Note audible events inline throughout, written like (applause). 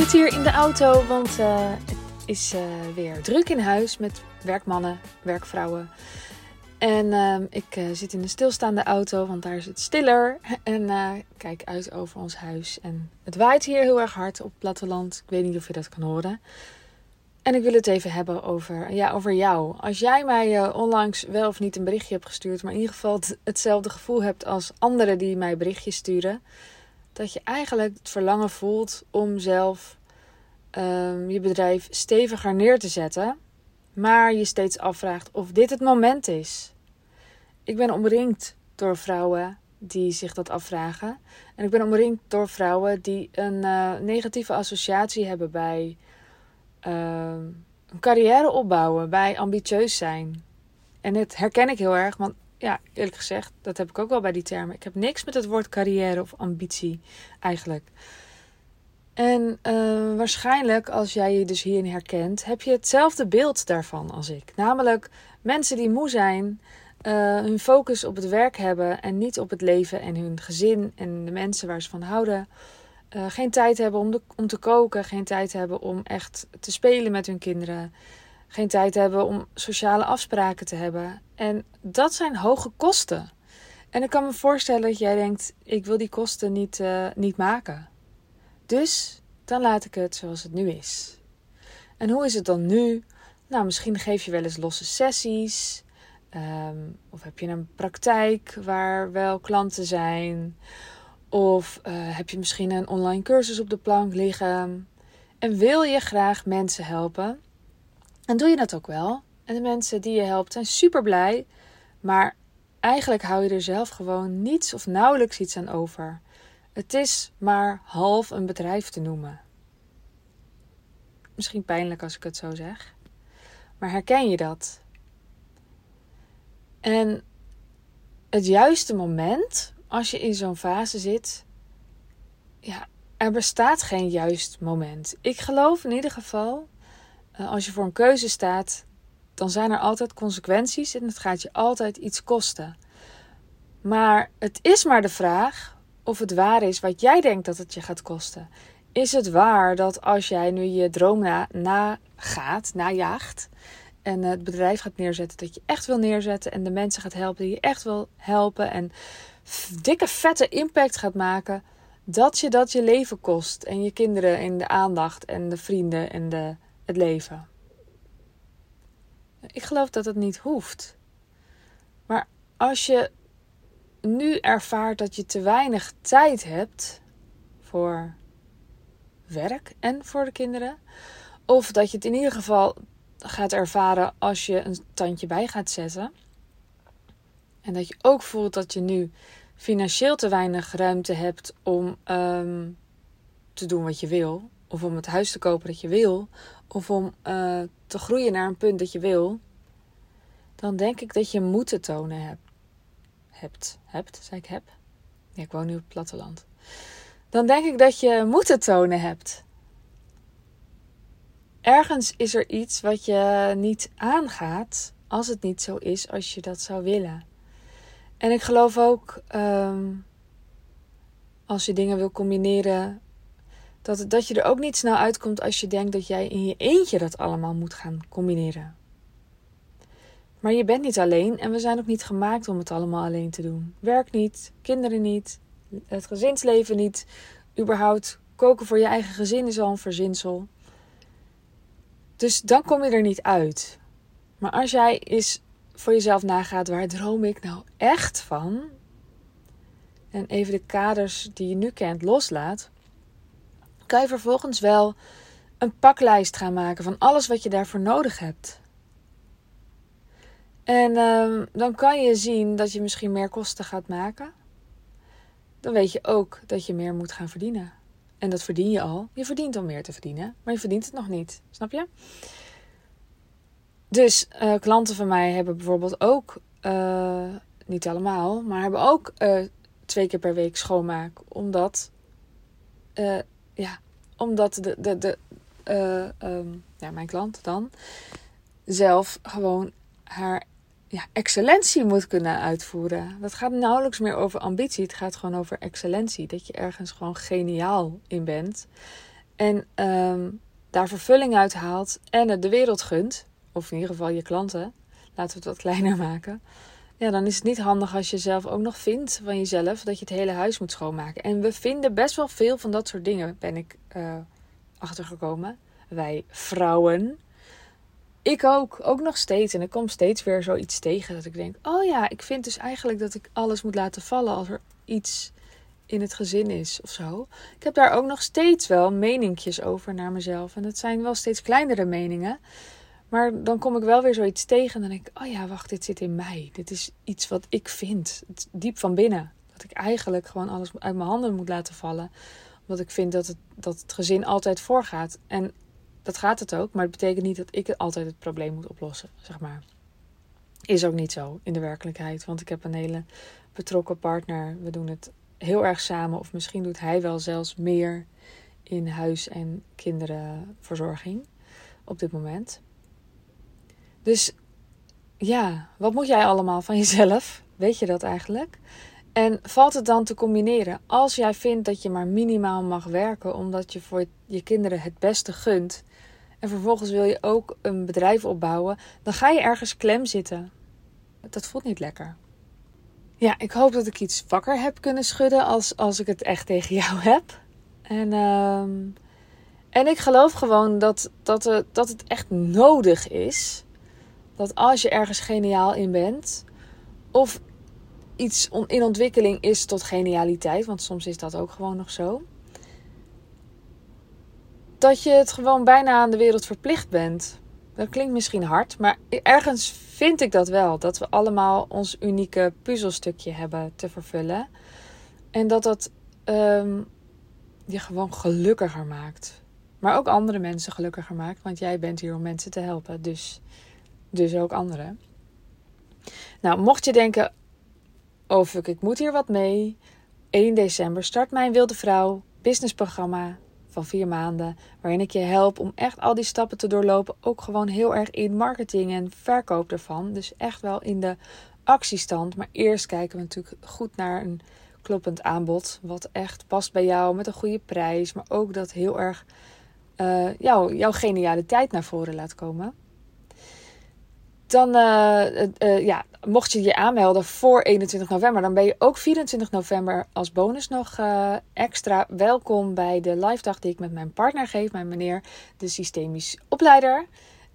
zit hier in de auto, want uh, het is uh, weer druk in huis met werkmannen, werkvrouwen. En uh, ik zit in een stilstaande auto, want daar is het stiller. (laughs) En kijk uit over ons huis. En het waait hier heel erg hard op het platteland. Ik weet niet of je dat kan horen. En ik wil het even hebben over, ja, over jou. Als jij mij onlangs wel of niet een berichtje hebt gestuurd, maar in ieder geval hetzelfde gevoel hebt als anderen die mij berichtjes sturen dat je eigenlijk het verlangen voelt om zelf um, je bedrijf steviger neer te zetten, maar je steeds afvraagt of dit het moment is. Ik ben omringd door vrouwen die zich dat afvragen. En ik ben omringd door vrouwen die een uh, negatieve associatie hebben bij uh, een carrière opbouwen, bij ambitieus zijn. En dit herken ik heel erg, want ja, eerlijk gezegd, dat heb ik ook wel bij die termen. Ik heb niks met het woord carrière of ambitie eigenlijk. En uh, waarschijnlijk, als jij je dus hierin herkent, heb je hetzelfde beeld daarvan als ik. Namelijk mensen die moe zijn, uh, hun focus op het werk hebben en niet op het leven en hun gezin en de mensen waar ze van houden. Uh, geen tijd hebben om, om te koken, geen tijd hebben om echt te spelen met hun kinderen geen tijd hebben om sociale afspraken te hebben. En dat zijn hoge kosten. En ik kan me voorstellen dat jij denkt: ik wil die kosten niet, niet maken. Dus dan laat ik het zoals het nu is. En hoe is het dan nu? Nou, misschien geef je wel eens losse sessies. Um, of heb je een praktijk waar wel klanten zijn. Of uh, heb je misschien een online cursus op de plank liggen. En wil je graag mensen helpen? En doe je dat ook wel. En de mensen die je helpt zijn super blij. Maar eigenlijk hou je er zelf gewoon niets of nauwelijks iets aan over. Het is maar half een bedrijf te noemen. Misschien pijnlijk als ik het zo zeg. Maar herken je dat? En het juiste moment, als je in zo'n fase zit, ja, er bestaat geen juist moment. Ik geloof in ieder geval eh, als je voor een keuze staat, dan zijn er altijd consequenties en het gaat je altijd iets kosten. Maar het is maar de vraag of het waar is wat jij denkt dat het je gaat kosten. Is het waar dat als jij nu je droom na, nagaat, najaagt en het bedrijf gaat neerzetten dat je echt wil neerzetten en de mensen gaat helpen die je echt wil helpen en dikke vette impact gaat maken, dat je dat je leven kost en je kinderen en de aandacht en de vrienden en de het leven. Ik geloof dat het niet hoeft. Maar als je nu ervaart dat je te weinig tijd hebt voor werk en voor de kinderen, of dat je het in ieder geval gaat ervaren als je een tandje bij gaat zetten, en dat je ook voelt dat je nu financieel te weinig ruimte hebt om um, te doen wat je wil, of om het huis te kopen dat je wil, of om uh, te groeien naar een punt dat je wil, dan denk ik dat je moeten tonen hebt. Hebt, hebt, zei ik heb? Ik woon nu op het platteland. Dan denk ik dat je moeten tonen hebt. Ergens is er iets wat je niet aangaat als het niet zo is als je dat zou willen. En ik geloof ook um, als je dingen wil combineren dat, dat je er ook niet snel uitkomt als je denkt dat jij in je eentje dat allemaal moet gaan combineren. Maar je bent niet alleen en we zijn ook niet gemaakt om het allemaal alleen te doen. Werk niet, kinderen niet, het gezinsleven niet, überhaupt koken voor je eigen gezin is al een verzinsel. Dus dan kom je er niet uit. Maar als jij eens voor jezelf nagaat, waar droom ik nou echt van? En even de kaders die je nu kent loslaat, kan je vervolgens wel een paklijst gaan maken van alles wat je daarvoor nodig hebt. En um, dan kan je zien dat je misschien meer kosten gaat maken. Dan weet je ook dat je meer moet gaan verdienen. En dat verdien je al. Je verdient om meer te verdienen, maar je verdient het nog niet. Snap je? Dus uh, klanten van mij hebben bijvoorbeeld ook, uh, niet allemaal, maar hebben ook uh, twee keer per week schoonmaak. Omdat ja, omdat de, de, de, um, ja, mijn klant dan zelf gewoon haar ja, excellentie moet kunnen uitvoeren. Dat gaat nauwelijks meer over ambitie. Het gaat gewoon over excellentie. Dat je ergens gewoon geniaal in bent. En ehm, daar vervulling uit haalt en het de wereld gunt. Of in ieder geval je klanten. Laten we het wat kleiner maken. Ja, dan is het niet handig als je zelf ook nog vindt van jezelf dat je het hele huis moet schoonmaken. En we vinden best wel veel van dat soort dingen, ben ik uh, achtergekomen. Wij vrouwen. Ik ook, ook nog steeds. En ik kom steeds weer zoiets tegen dat ik denk: oh ja, ik vind dus eigenlijk dat ik alles moet laten vallen als er iets in het gezin is of zo. Ik heb daar ook nog steeds wel meninkjes over naar mezelf. En dat zijn wel steeds kleinere meningen. Maar dan kom ik wel weer zoiets tegen en dan denk ik, oh ja, wacht, dit zit in mij. Dit is iets wat ik vind, diep van binnen. Dat ik eigenlijk gewoon alles uit mijn handen moet laten vallen. Omdat ik vind dat het, dat het gezin altijd voorgaat. En dat gaat het ook, maar het betekent niet dat ik altijd het probleem moet oplossen, zeg maar. Is ook niet zo in de werkelijkheid, want ik heb een hele betrokken partner. We doen het heel erg samen, of misschien doet hij wel zelfs meer in huis- en kinderenverzorging op dit moment. Dus ja, wat moet jij allemaal van jezelf? Weet je dat eigenlijk? En valt het dan te combineren? Als jij vindt dat je maar minimaal mag werken omdat je voor je kinderen het beste gunt. En vervolgens wil je ook een bedrijf opbouwen, dan ga je ergens klem zitten. Dat voelt niet lekker. Ja, ik hoop dat ik iets wakker heb kunnen schudden als, als ik het echt tegen jou (laughs) heb. En, uh, en ik geloof gewoon dat, dat, het, dat het echt nodig is dat als je ergens geniaal in bent, of iets in ontwikkeling is tot genialiteit, want soms is dat ook gewoon nog zo, dat je het gewoon bijna aan de wereld verplicht bent. Dat klinkt misschien hard, maar ergens vind ik dat wel. Dat we allemaal ons unieke puzzelstukje hebben te vervullen. En dat dat um, je gewoon gelukkiger maakt. Maar ook andere mensen gelukkiger maakt. Want jij bent hier om mensen te helpen. Dus dus ook anderen. Nou, mocht je denken: oh fuck, ik moet hier wat mee. 1 december start mijn Wilde Vrouw businessprogramma van vier maanden. Waarin ik je help om echt al die stappen te doorlopen. Ook gewoon heel erg in marketing en verkoop ervan. Dus echt wel in de actiestand. Maar eerst kijken we natuurlijk goed naar een kloppend aanbod. Wat echt past bij jou met een goede prijs. Maar ook dat heel erg uh, jou, jouw genialiteit naar voren laat komen. Dan, uh, uh, ja, mocht je je aanmelden voor 21 november, dan ben je ook 24 november als bonus nog extra welkom bij de live dag die ik met mijn partner geef, mijn meneer, de systemisch opleider.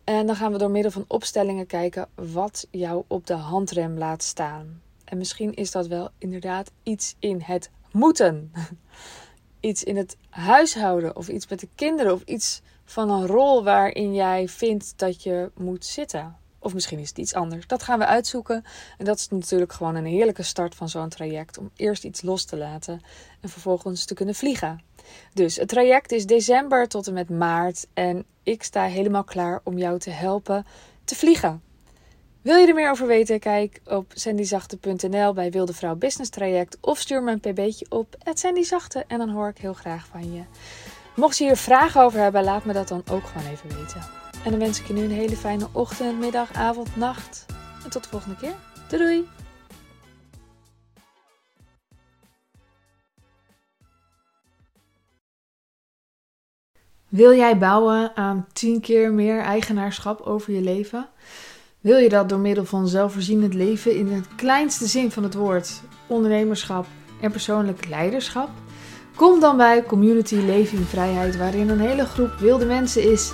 En dan gaan we door middel van opstellingen kijken wat jou op de handrem laat staan. En misschien is dat wel inderdaad iets in het moeten. (laughs) iets in het huishouden of iets met de kinderen of iets van een rol waarin jij vindt dat je moet zitten. Of misschien is het iets anders. Dat gaan we uitzoeken. En dat is natuurlijk gewoon een heerlijke start van zo'n traject. Om eerst iets los te laten en vervolgens te kunnen vliegen. Dus het traject is december tot en met maart. En ik sta helemaal klaar om jou te helpen te vliegen. Wil je er meer over weten? Kijk op sandyzachte.nl bij Wilde Vrouw Business Traject. Of stuur me een pb'tje op sandyzachte en dan hoor ik heel graag van je. Mocht je hier vragen over hebben, laat me dat dan ook gewoon even weten. En dan wens ik je nu een hele fijne ochtend, middag, avond, nacht. En tot de volgende keer. Doei! Wil jij bouwen aan 10 keer meer eigenaarschap over je leven? Wil je dat door middel van zelfvoorzienend leven in het kleinste zin van het woord, ondernemerschap en persoonlijk leiderschap? Kom dan bij Community Leven Vrijheid, waarin een hele groep wilde mensen is